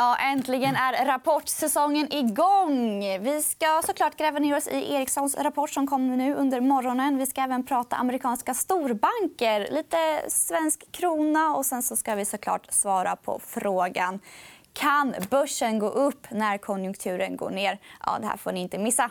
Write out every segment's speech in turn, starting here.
Ja, äntligen är rapportsäsongen igång. Vi ska såklart gräva ner oss i Ericssons rapport som kommer nu under morgonen. Vi ska även prata amerikanska storbanker, lite svensk krona och sen så ska vi såklart svara på frågan kan börsen gå upp när konjunkturen går ner. Ja, det här får ni inte missa.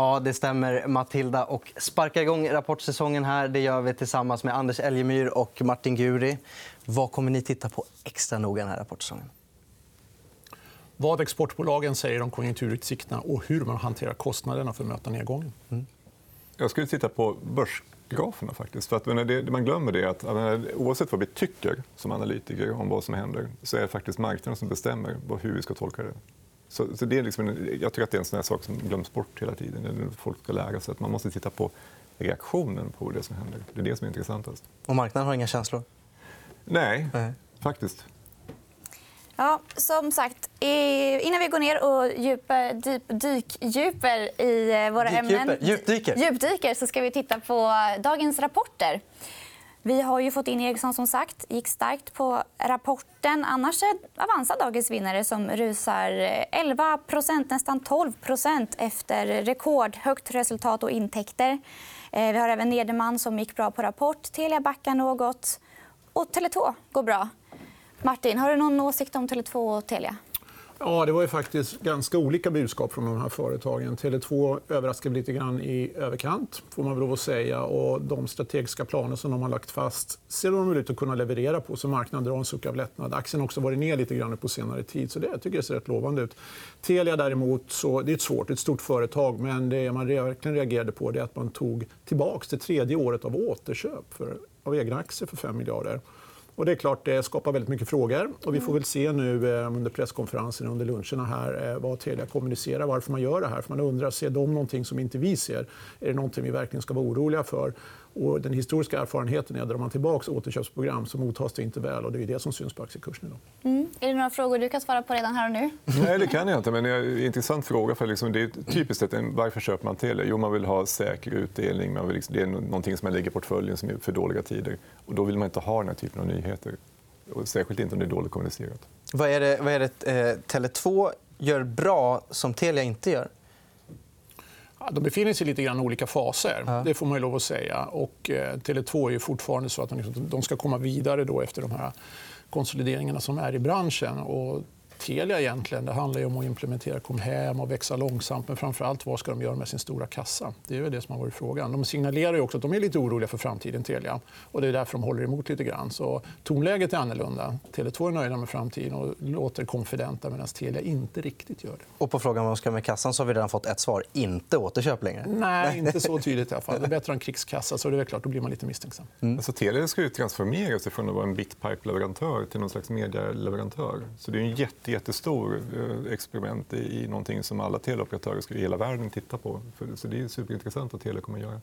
Ja, det stämmer, Matilda. Och sparka igång rapportsäsongen här. Det gör vi tillsammans med Anders Elgemyr och Martin Guri. Vad kommer ni titta på extra noga den här rapportsäsongen? Vad exportbolagen säger om konjunkturutsikterna och hur man hanterar kostnaderna för att möta nedgången. Mm. Jag skulle titta på börsgraferna. Faktiskt. För att, det man glömmer är att oavsett vad vi tycker som analytiker om vad som händer så är det faktiskt marknaden som bestämmer hur vi ska tolka det. Så, så det är liksom en, jag tycker att det är en sån sak som glöms bort hela tiden. Folk ska lära sig att man måste titta på reaktionen på det som händer. Det är det som är intressantast. Och marknaden har inga känslor? Nej, Nej. faktiskt. Ja, som sagt, innan vi går ner och djuper, dyp, dykdjuper i eh, våra ämnen... Djupdyker. Djupdyker så ska vi titta på dagens rapporter. Vi har ju fått in Ericsson som sagt. gick starkt på rapporten. Annars är Avanza dagens vinnare som rusar 11% nästan 12% efter rekordhögt resultat och intäkter. Eh, vi har även Nederman som gick bra på rapport. Telia backar något. Och Tele2 går bra. Martin, har du någon åsikt om Tele2 och Telia? Ja, det var ju faktiskt ganska olika budskap från de här företagen. Tele2 överraskade lite grann i överkant, får man väl att säga. Och de strategiska planer som de har lagt fast ser de ut att kunna leverera på. Så marknaden drar en suck av lättnad. Aktien har också varit ner lite grann på senare tid. Så det tycker jag ser rätt lovande ut. Telia däremot, så, det är ett svårt, ett stort företag. Men det man verkligen reagerade på är att man tog tillbaka det tredje året av återköp för, av egna aktier för 5 miljarder. Och det är klart, det skapar väldigt mycket frågor. Och vi får väl se nu eh, under presskonferensen under luncherna här, eh, vad Telia kommunicerar, varför man gör det här. För man undrar, ser de någonting som inte vi ser? Är det någonting vi verkligen ska vara oroliga för? Och den historiska erfarenheten är att drar man tillbaka återköpsprogram så mottas det inte väl. Och det är det som syns på aktiekursen idag. Mm. Är det några frågor du kan svara på redan här och nu? Nej, det kan jag inte. Men det är en intressant fråga. För liksom, det är typiskt att varför köper man Telia? Jo, man vill ha säker utdelning. Man vill, liksom, det är någonting som man lägger i portföljen som är för dåliga tider. Och då vill man inte ha den här typen av nyheter. Och särskilt inte om det är dåligt kommunicerat. Vad är det, vad är det eh, Tele2 gör bra som Telia inte gör? de befinner sig i lite grann olika faser. Ja. Det får man lov att säga. Och, eh, Tele2 är fortfarande så att de, liksom, de ska komma vidare då efter de här konsolideringarna som är i branschen. Och Telia egentligen. Det handlar om att implementera Comhem och växa långsamt. Men framför allt vad ska de göra med sin stora kassa? Det är det som har varit frågan. De signalerar också att de är lite oroliga för framtiden. Telia. Och det är därför de håller emot lite grann. Så tonläget är annorlunda. Tele2 är nöjda med framtiden och låter konfidenta medan Telia inte riktigt gör det. Och på frågan vad de ska göra med kassan så har vi redan fått ett svar. Inte återköp längre. Nej, inte så tydligt i alla fall. Det är bättre än krigskassa. Så det är klart, då blir man lite misstänksam. Mm. Alltså, Telia ska ju transformera sig från att vara en bitpipe-leverantör till någon slags medialeverantör. Så det är en jätte jättestor eh, experiment i någonting som alla teleoperatörer i hela världen tittar på. Så det är superintressant vad Telia kommer att göra.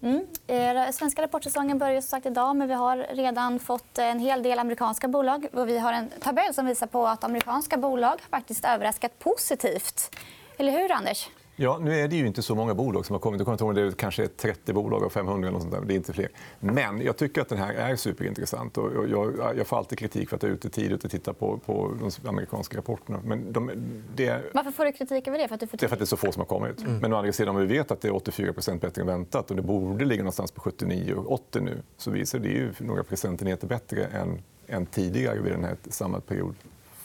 Mm. Eh, svenska rapportsäsongen börjar som sagt idag, men vi har redan fått en hel del amerikanska bolag. Vi har en tabell som visar på att amerikanska bolag faktiskt överraskat positivt. Eller hur, Anders? Ja, nu är det ju inte så många bolag som har kommit. Jag kommer det är kanske 30 bolag av 500. Eller sånt där. Det är inte fler. Men jag tycker att den här är superintressant. Och jag, jag får alltid kritik för att jag är ute tidigt och tittar på, på de amerikanska rapporterna. Men de, det... Varför får du kritik över det? För att du får... Det är för att det är så få som har kommit. Mm. Men å andra sidan, om vi vet att det är 84% bättre än väntat och det borde ligga någonstans på 79 80 nu så visar det ju några procentenheter bättre än, än tidigare vid den här samma period,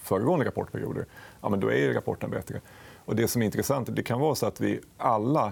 föregående rapportperioder. Ja, men då är rapporten bättre. Och det som är intressant det kan vara så att vi alla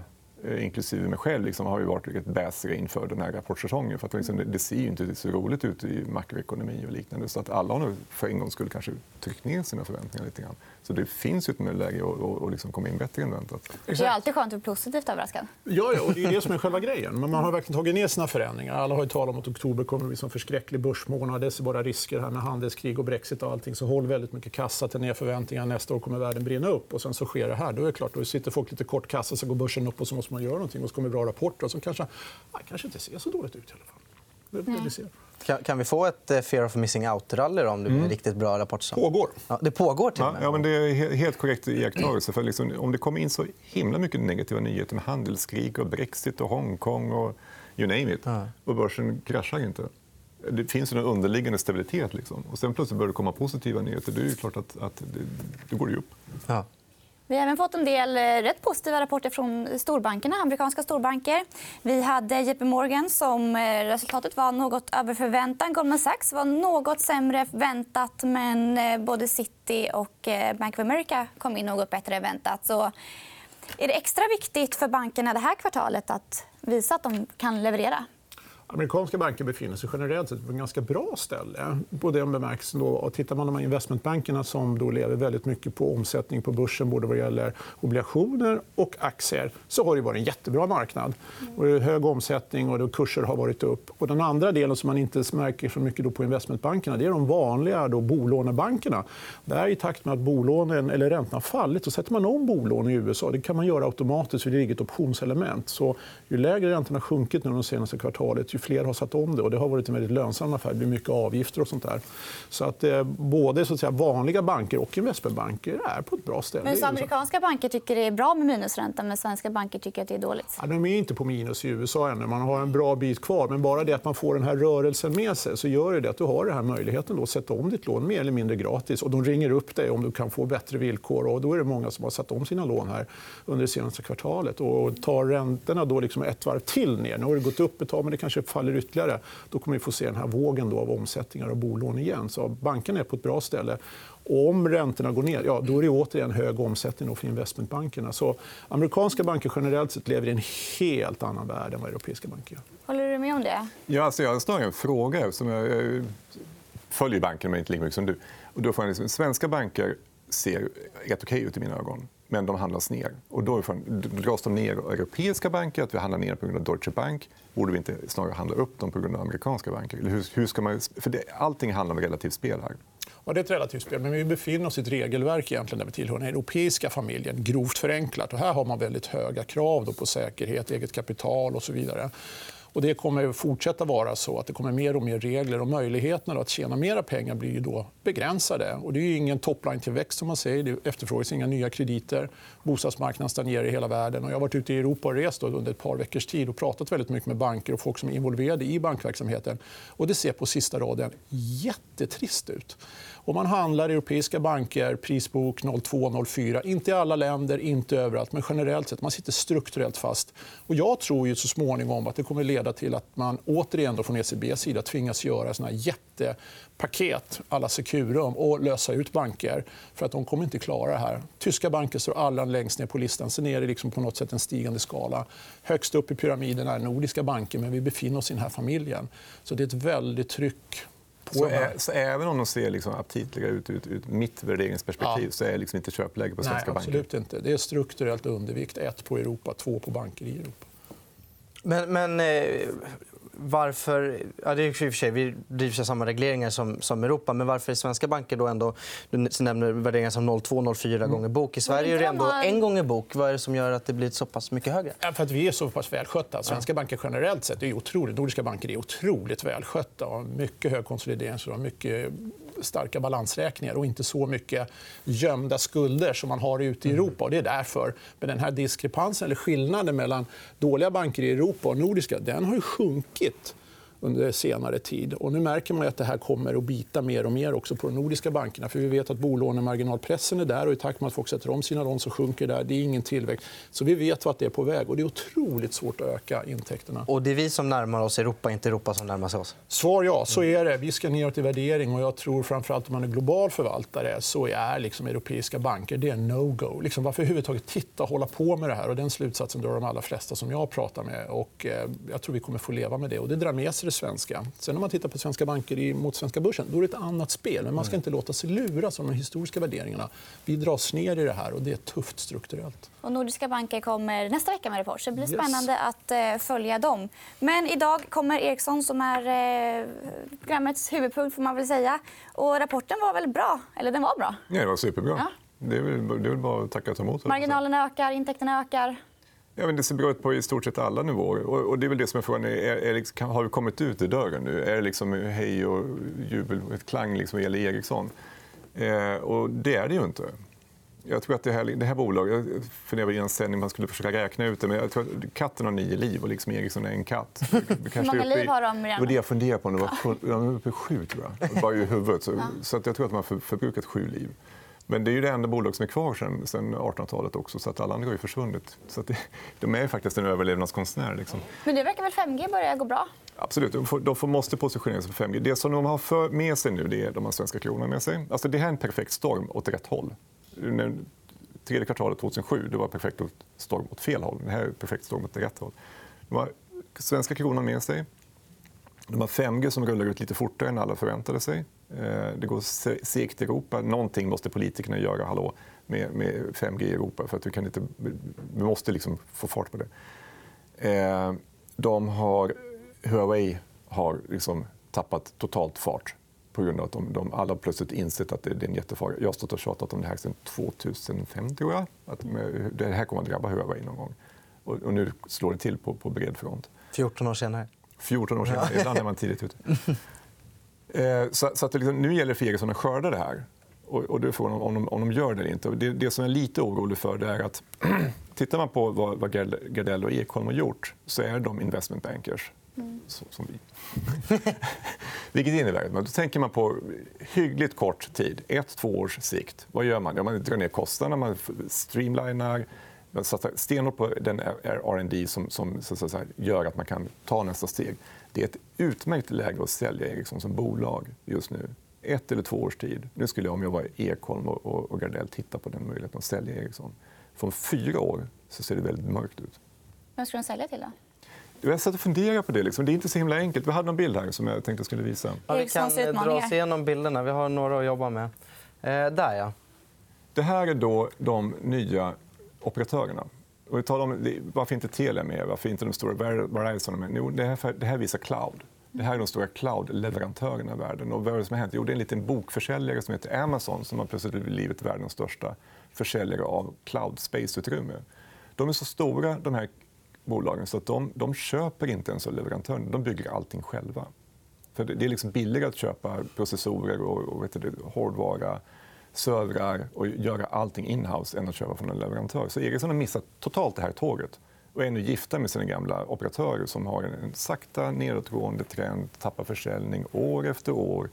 inklusive mig själv, liksom, har ju varit ett bäsare inför den här rapportsäsongen. För att, liksom, det ser ju inte så roligt ut i makroekonomi och liknande. Så att alla har nog för en gång skulle kanske tryckt ner sina förväntningar lite grann. Så det finns ju ett läge att, att liksom komma in bättre än väntat. Det är alltid skönt att bli positivt överraskad. Ja, ja, och det är det som är själva grejen. Men man har verkligen tagit ner sina förändringar. Alla har ju talat om att oktober kommer att bli en förskräcklig börsmånad. Det är bara risker här med handelskrig och brexit och allting. Så håll väldigt mycket kassa till ner förväntningar. Nästa år kommer världen brinna upp. Och sen så sker det här. Då är det klart, då sitter folk lite kort kassa så går börsen upp och så måste man göra någonting. Och så kommer bra rapporter som kanske, nej, kanske inte ser så dåligt ut i alla fall. Det, det Kan, kan vi få ett eh, fear of missing out-rally om det blir en riktigt bra rapport? Som... Pågår. Ja, det pågår till Ja, men det är he- helt korrekt iakttagelse. För liksom, om det kommer in så himla mycket negativa nyheter med handelskrig och Brexit och Hongkong och you name it, och börsen kraschar inte. Det finns en underliggande stabilitet. Liksom. Och sen plötsligt börjar det komma positiva nyheter. Det är ju klart att, att det, det går ju upp. Ja. Vi har även fått en del eh, rätt positiva rapporter från storbankerna, amerikanska storbanker. Vi hade JP Morgan som eh, resultatet var något över förväntan. Goldman Sachs var något sämre väntat men eh, både City och Bank of America kom in något bättre än väntat. Så är det extra viktigt för bankerna det här kvartalet att visa att de kan leverera? Amerikanska banker befinner sig generellt sett på ett ganska bra ställe. På den bemärkelsen då, och tittar man på de här investmentbankerna som då lever väldigt mycket på omsättning på börsen både vad gäller obligationer och aktier så har det varit en jättebra marknad. Och det är hög omsättning och då kurser har varit upp. Och den andra delen som man inte märker så mycket då på investmentbankerna det är de vanliga då bolånebankerna. Där I takt med att bolånen, eller räntorna har fallit så sätter man om bolån i USA. Det kan man göra automatiskt för det ligger ett optionselement. Så ju lägre räntorna har sjunkit nu de senaste kvartalet ju fler har satt om det. Och det har varit en väldigt lönsam affär. Det blir mycket avgifter och sånt där. Så att eh, både så att säga, vanliga banker och investmentbanker är på ett bra ställe. Men så. amerikanska banker tycker det är bra med minusränta men svenska banker tycker att det är dåligt. Ja, de är inte på minus i USA ännu. Man har en bra bit kvar. Men bara det att man får den här rörelsen med sig så gör det att du har den här möjligheten då att sätta om ditt lån mer eller mindre gratis. Och de ringer upp dig om du kan få bättre villkor. Och då är det många som har satt om sina lån här under det senaste kvartalet. Och tar räntorna då liksom ett varv till ner, nu har det gått upp ett tag men det kanske faller ytterligare, då kommer vi få se den här vågen då av omsättningar och bolån igen. Så bankerna är på ett bra ställe. Och om räntorna går ner, ja, då är det återigen hög omsättning för investmentbankerna. Så amerikanska banker generellt sett lever i en helt annan värld än vad europeiska banker gör. Håller du med om det? Ja, alltså jag har snarare en fråga. Som jag, jag följer banken men inte lika mycket som du. Och då får jag liksom, svenska banker ser rätt okej ut i mina ögon, men de handlas ner. Och då dras de ner av europeiska banker, att vi handlar ner på grund av Deutsche Bank. Borde vi inte snarare handla upp dem på grund av amerikanska banker? Eller hur, hur ska man, för det, allting handlar om relativt spel här. Ja, det är ett relativt spel, men vi befinner oss i ett regelverk egentligen där vi tillhör den europeiska familjen, grovt förenklat. Och här har man väldigt höga krav då på säkerhet, eget kapital och så vidare. Och det kommer att fortsätta vara så att det kommer mer och mer regler och möjligheterna att tjäna mer pengar blir ju då begränsade. Och det är ju ingen topline-tillväxt som man säger. Det efterfrågas inga nya krediter. Bostadsmarknaden stagnerar i hela världen. Och jag har varit ute i Europa och rest under ett par veckors tid och pratat väldigt mycket med banker och folk som är involverade i bankverksamheten. Och det ser på sista raden jättetrist ut. Och man handlar i europeiska banker, prisbok 02-04, inte i alla länder, inte överallt, men generellt sett. Man sitter strukturellt fast. Och jag tror ju så småningom att det kommer leda till att man återigen då från ECBs sida tvingas göra såna här jättepaket alla Securum och lösa ut banker. För att de kommer inte klara det här. Tyska banker står allra längst ner på listan. Sen är det liksom på något sätt en stigande skala. Högst upp i pyramiden är nordiska banker, men vi befinner oss i den här familjen. Så det är ett väldigt tryck på ä, så även om de ser liksom aptitliga ut ur ut, mitt värderingsperspektiv Ja. så är det liksom inte köpläge på Nej, svenska banker? absolut inte. Det är strukturellt undervikt. Ett på Europa, två på banker i Europa. Men, men eh, varför... Ja, det är i och för sig, vi drivs av samma regleringar som, som Europa. Men varför är svenska banker då ändå... Du nämner värderingar som 0,2-0,4 gånger bok. I Sverige är det ändå en gånger bok. Vad är det som gör att det blir så pass mycket högre? Ja, För att vi är så pass välskötta. Svenska banker generellt sett är otroligt, nordiska banker är otroligt välskötta. och har Mycket hög konsolideringsgrad, mycket starka balansräkningar och inte så mycket gömda skulder som man har ute i Europa. Och det är därför. Men den här diskrepansen, eller skillnaden mellan dåliga banker i Europa och nordiska, den har ju sjunkit under senare tid. Och nu märker man att det här kommer att bita mer och mer också på de nordiska bankerna. För vi vet att bolånemarginalpressen är där och i takt med att folk sätter om sina lån så sjunker där. Det är ingen tillväxt. Så vi vet vart det är på väg. Och det är otroligt svårt att öka intäkterna. Och det är vi som närmar oss Europa, inte Europa som närmar sig oss. Svar ja, så är det. Vi ska neråt i värdering. Och jag tror framförallt om man är global förvaltare så är liksom europeiska banker det är no-go. Liksom varför överhuvudtaget titta och hålla på med det här? Och den slutsatsen drar de allra flesta som jag pratar med. Och, eh, jag tror vi kommer få leva med det. Och det drar med sig det svenska. Sen när man tittar på svenska banker i- mot svenska börsen då är det ett annat spel. Men man ska inte låta sig luras av de historiska värderingarna. Vi dras ner i det här och det är tufft strukturellt. Och nordiska banker kommer nästa vecka med rapport. Så det blir Yes. spännande att eh, följa dem. Men idag kommer Ericsson som är eh, programmets huvudpunkt. Får man väl säga. Och rapporten var väl bra? Eller den var bra. Ja, det var superbra. Ja. Det, är väl, det är väl bara att tacka och ta emot. Marginalerna ökar, intäkterna ökar. Ja, men det ser bra ut på i stort sett alla nivåer. Och, och det är väl det som är frågan. Är, är, liksom, har vi kommit ut i dörren nu? Är det liksom hej och jubel och ett klang liksom vad gäller Ericsson? Eh, och det är det ju inte. Jag tror att det här, det här bolaget... Jag funderade i en sändning man skulle försöka räkna ut det. Men jag tror att katten har nio liv och liksom Ericsson är en katt. Hur många liv har de redan? Det var det jag funderade på. De var uppe i sju, tror jag. Bara i huvudet. Så, så att jag tror att de har förbrukat sju liv. Men det är ju det enda bolag som är kvar sen, sen 1800-talet också, så att alla andra har ju försvunnit. Så det, de är faktiskt en överlevnadskonstnär. Liksom. Men det verkar väl 5G börja gå bra? Absolut. De, får, de får måste positionera sig för 5G. Det som de har för, med sig nu det är de har svenska kronan med sig. Alltså, det här är en perfekt storm åt rätt håll. När, tredje kvartalet 2007 det var perfekt storm åt fel håll. Det här är perfekt storm åt rätt håll. De har svenska kronan med sig. De har 5G som rullar ut lite fortare än alla förväntade sig. Eh, det går segt i Europa. Någonting måste politikerna göra hallå, med, med 5G i Europa. för att Vi, kan inte, vi måste liksom få fart på det. Eh, de har, Huawei har liksom tappat totalt fart på grund av att de, de alla plötsligt insett att det, det är en jättefara. Jag har stått och tjatat om det här sedan 2005, tror jag. Att det här kommer att drabba Huawei någon gång. Och, och nu slår det till på, på bred front. 14 år senare. 14 år senare. Ibland är man tidigt ute. Eh, så, så att liksom, nu gäller det för Ericsson att skörda det här. Och, och är frågan om de, om de gör det eller inte. det, det som jag är lite orolig för det är att tittar man på vad, vad Gardell och Ekholm har gjort så är de investment bankers. Mm. som vi. Vilket innebär att då tänker man på hyggligt kort tid, ett, två års sikt. Vad gör man? Ja, man drar ner kostnaderna, man streamlinar, man satsar stenhårt på den R&D som, som så att säga, gör att man kan ta nästa steg. Det är ett utmärkt läge att sälja Ericsson som bolag just nu. Ett eller två års tid. Nu skulle jag, om jag var Ekholm och, och Gardell, titta på den möjligheten att sälja Ericsson. Från fyra år så ser det väldigt mörkt ut. Vem ska de sälja till? då? Jag satt och funderade på det. Liksom. Det är inte så himla enkelt. Vi hade en bild här som jag tänkte skulle visa. Ja, vi kan dra oss igenom bilderna. Vi har några att jobba med. Eh, där, ja. Det här är då de nya operatörerna. Och vi talar om varför inte Telia med, varför inte de stora Verizon med. Jo, det, här, det här visar cloud. Det här är de stora cloud-leverantörerna i världen. Och vad är det som har hänt? Jo, det är en liten bokförsäljare som heter Amazon som har plötsligt blivit världens största försäljare av cloud space-utrymme. De är så stora, de här bolagen, så att de, de köper inte ens av leverantören. De bygger allting själva. För det är liksom billigare att köpa processorer och, och vet du, hårdvara servrar och göra allting inhouse än att köpa från en leverantör. Så Ericsson har missat totalt det här tåget och är nu gifta med sina gamla operatörer som har en sakta nedåtgående trend, tappar försäljning år efter år.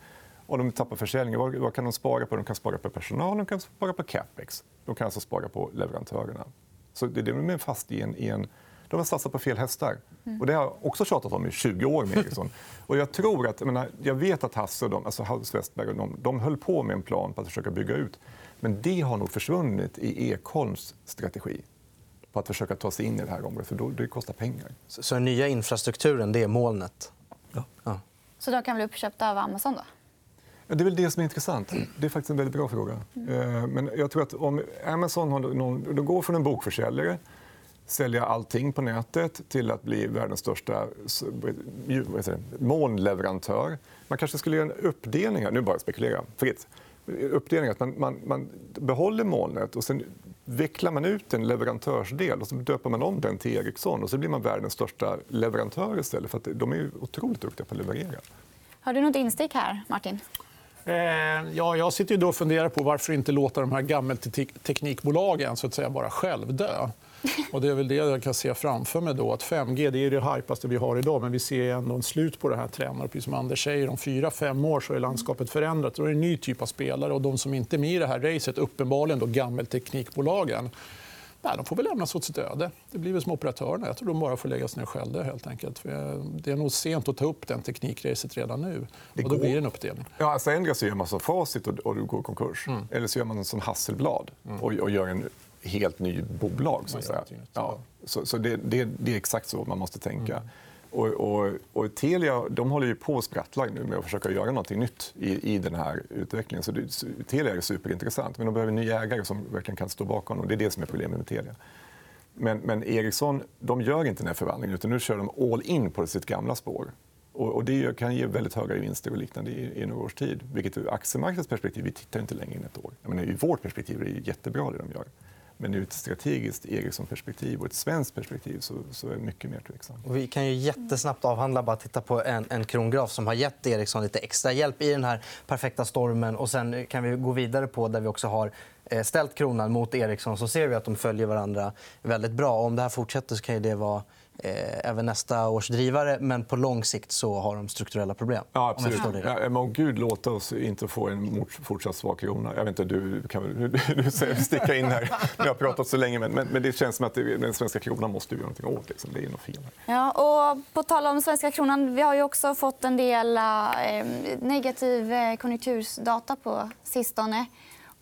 Och de tappar försäljning. Vad, vad kan de spara på? De kan spara på personal, de kan spara på capex. De kan alltså spara på leverantörerna. Så det, de är fast i en, i en de har satsat på fel hästar. Mm. Och det har jag också tjatat om i 20 år med Ericsson. Och jag, tror att, jag, menar, jag vet att Hasse och de, alltså Hans Westberg och de, de höll på med en plan på att försöka bygga ut. Men det har nog försvunnit i Ekholms strategi på att försöka ta sig in i det här området. För då, det kostar pengar. Så, så den nya infrastrukturen det är molnet? Ja. ja. Så de kan bli uppköpta av Amazon? då? Ja, det är väl det som är intressant. Det är faktiskt en väldigt bra fråga. Mm. Men jag tror att om Amazon har någon, de går från en bokförsäljare sälja allting på nätet till att bli världens största molnleverantör. Man kanske skulle göra en uppdelning. Här. Nu bara spekulera fritt. Uppdelning att man, man, man behåller molnet och sen vecklar man ut en leverantörsdel och så döper man om den till Ericsson och så blir man världens största leverantör istället. För att de är otroligt duktiga på att leverera. Har du något instick här, Martin? Eh, ja, jag sitter och funderar på varför inte låta de här gammelteknikbolagen så att säga, bara självdö. Och det är väl det jag kan se framför mig. Då, att 5G det är det hypaste vi har idag, men vi ser ändå en slut på det här trenden. Precis som Anders säger, om fyra, fem år så är landskapet förändrat. Då är det en ny typ av spelare. Och de som inte är med i det här racet, uppenbarligen då gammelteknikbolagen, Nej, de får väl lämnas åt sitt öde. Det blir väl som operatörerna. Jag tror de bara får läggas ner själva. Helt enkelt. Det är nog sent att ta upp den teknikracet redan nu. Det och då blir det en uppdelning. Ja, alltså så gör man som Facit och du går konkurs. Mm. Eller så gör man som Hasselblad mm. och, och gör en helt ny bolag. Så, att säga. Ja. Så, så det, det, det, är exakt så man måste tänka. Mm. Och, och, och, Telia de håller ju på och sprattlar nu med att försöka göra något nytt i, i den här utvecklingen. Så det, Telia är superintressant, men de behöver nya ägare som verkligen kan stå bakom dem. Det är det som är problemet med Telia. Men, men Ericsson de gör inte den här förvandlingen, utan nu kör de all in på sitt gamla spår. Och, och det kan ge väldigt höga vinster och liknande i, i några års tid. Vilket ur aktiemarknadens perspektiv, vi tittar inte längre än ett år. Jag menar, I vårt perspektiv är det jättebra det de gör. Men ur ett strategiskt Ericsson-perspektiv och ett svenskt perspektiv så, så är jag mycket mer tveksam. Vi kan ju jättesnabbt avhandla bara titta på en, en krongraf som har gett Ericsson lite extra hjälp i den här perfekta stormen. Och sen kan vi gå vidare på där vi också har eh, ställt kronan mot Ericsson så ser vi att de följer varandra väldigt bra. Om det här fortsätter så kan det vara även nästa års drivare. Men på lång sikt så har de strukturella problem. Ja, Om absolut. jag förstår det rätt. Ja, men gud, låt oss inte få en fortsatt svag krona. Jag vet inte, du kan väl du sticka in här. Vi har pratat så länge, men, men det känns som att den svenska kronan måste vi göra någonting åt. Liksom. Det är något fel här. Ja, och på tal om svenska kronan, vi har ju också fått en del eh, negativ eh, konjunktursdata på sistone.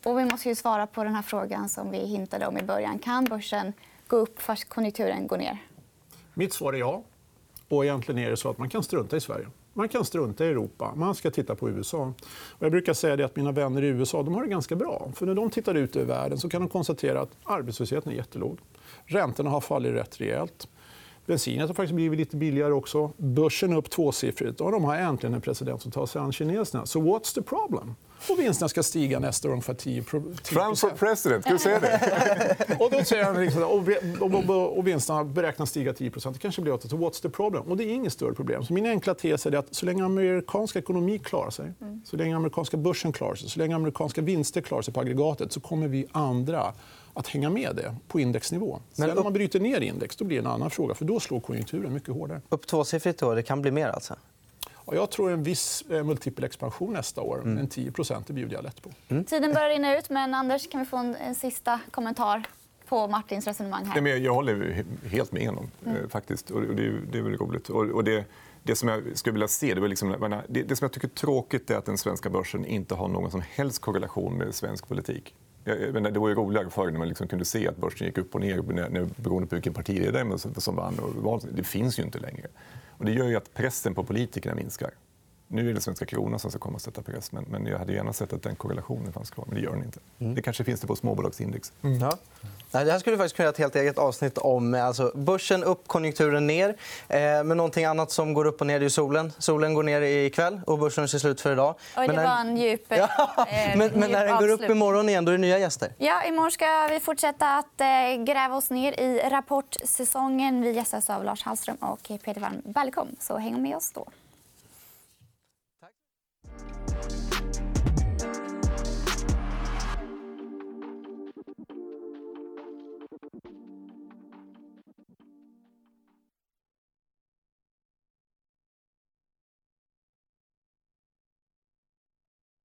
Och vi måste ju svara på den här frågan som vi hintade om i början. Kan börsen gå upp fast konjunkturen går ner? Mitt svar är ja. Och egentligen är det så att man kan strunta i Sverige. Man kan strunta i Europa. Man ska titta på USA. Och jag brukar säga det att mina vänner i USA de har det ganska bra. För när de tittar ut över världen så kan de konstatera att arbetslösheten är jättelåg. Räntorna har fallit rätt rejält. Bensinet har faktiskt blivit lite billigare också. Börsen är upp tvåsiffrigt. Och de har äntligen en president som tar sig an kineserna. Så what's the problem? Och vinsterna ska stiga nästa år ungefär 10 Trump for president, ska du säga det? och då säger han liksom, och, och, och, och vinsterna beräknas stiga 10% Det kanske blir 8 Så what's the problem? Och det är inget större problem. Så min enkla tes är att så länge amerikansk ekonomi klarar sig, så länge amerikanska börsen klarar sig, så länge amerikanska vinster klarar sig på aggregatet så kommer vi andra att hänga med det på indexnivå. Sen upp- om man bryter ner index då blir det en annan fråga. för Då slår konjunkturen mycket hårdare. Upp tvåsiffrigt då, det kan bli mer alltså. Och jag tror en viss eh, multipel expansion nästa år. Mm. Men 10 det bjuder jag lätt på. Tiden börjar rinna ut, men Anders, kan vi få en, en sista kommentar på Martins resonemang här? Nej, men jag håller he- helt med honom. eh, faktiskt. Och det, är, det är väldigt roligt. Och, det, det som jag skulle vilja se... Det, var liksom, det, det som jag tycker är tråkigt är att den svenska börsen inte har någon som helst korrelation med svensk politik. Jag, jag menar, det var ju roligare förr när man liksom kunde se att börsen gick upp och ner när, när, beroende på vilken partiledare som, som vann. Och det finns ju inte längre. Och det gör ju att pressen på politikerna minskar. Nu är det svenska kronan som ska komma och sätta press. Men, men jag hade gärna sett att den korrelationen fanns kvar. Men det gör den inte. Det kanske finns det på småbolagsindex. Ja. Nej, Det här skulle vi faktiskt kunna göra ett helt eget avsnitt om. Alltså, börsen upp, konjunkturen ner. Eh, men någonting annat som går upp och ner är ju solen. Solen går ner ikväll och börsen ser slut för idag. Oj, det Men när- var en djup, eh, men, men när den går upp imorgon igen, då är det nya gäster. Ja, imorgon ska vi fortsätta att eh, gräva oss ner i rapportsäsongen. Vi gästas av Lars Hallström och Peter Walm. Välkommen, så häng med oss då.